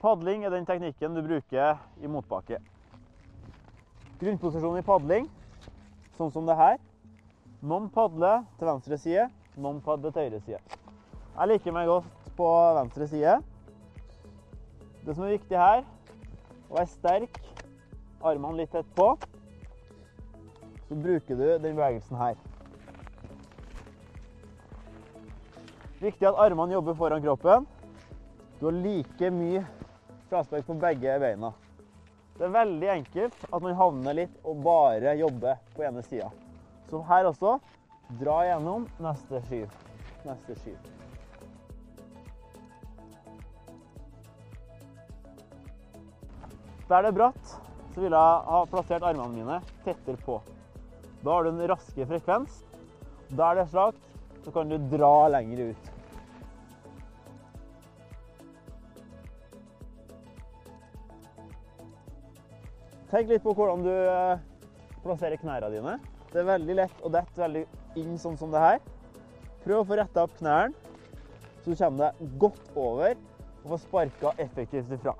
Padling er den teknikken du bruker i motbakke. Grunnposisjonen i padling, sånn som det her. Noen padler til venstre side, noen padler til høyre side. Jeg liker meg godt på venstre side. Det som er viktig her, å være sterk, armene litt tett på. Så bruker du den bevegelsen her. Viktig at armene jobber foran kroppen. Du har like mye fraspark på begge beina. Det er veldig enkelt at man havner litt og bare jobber på ene sida. Så her også dra gjennom neste skyv. Neste skyv. Der det er bratt, så vil jeg ha plassert armene mine tettere på. Da har du en raske frekvens. Der det er slakt, så kan du dra lenger ut. Tenk litt på hvordan du eh, plasserer knærne dine. Det er veldig lett å dette veldig inn sånn som det her. Prøv å få retta opp knærne, så du kommer deg godt over og får sparka effektivt ifra.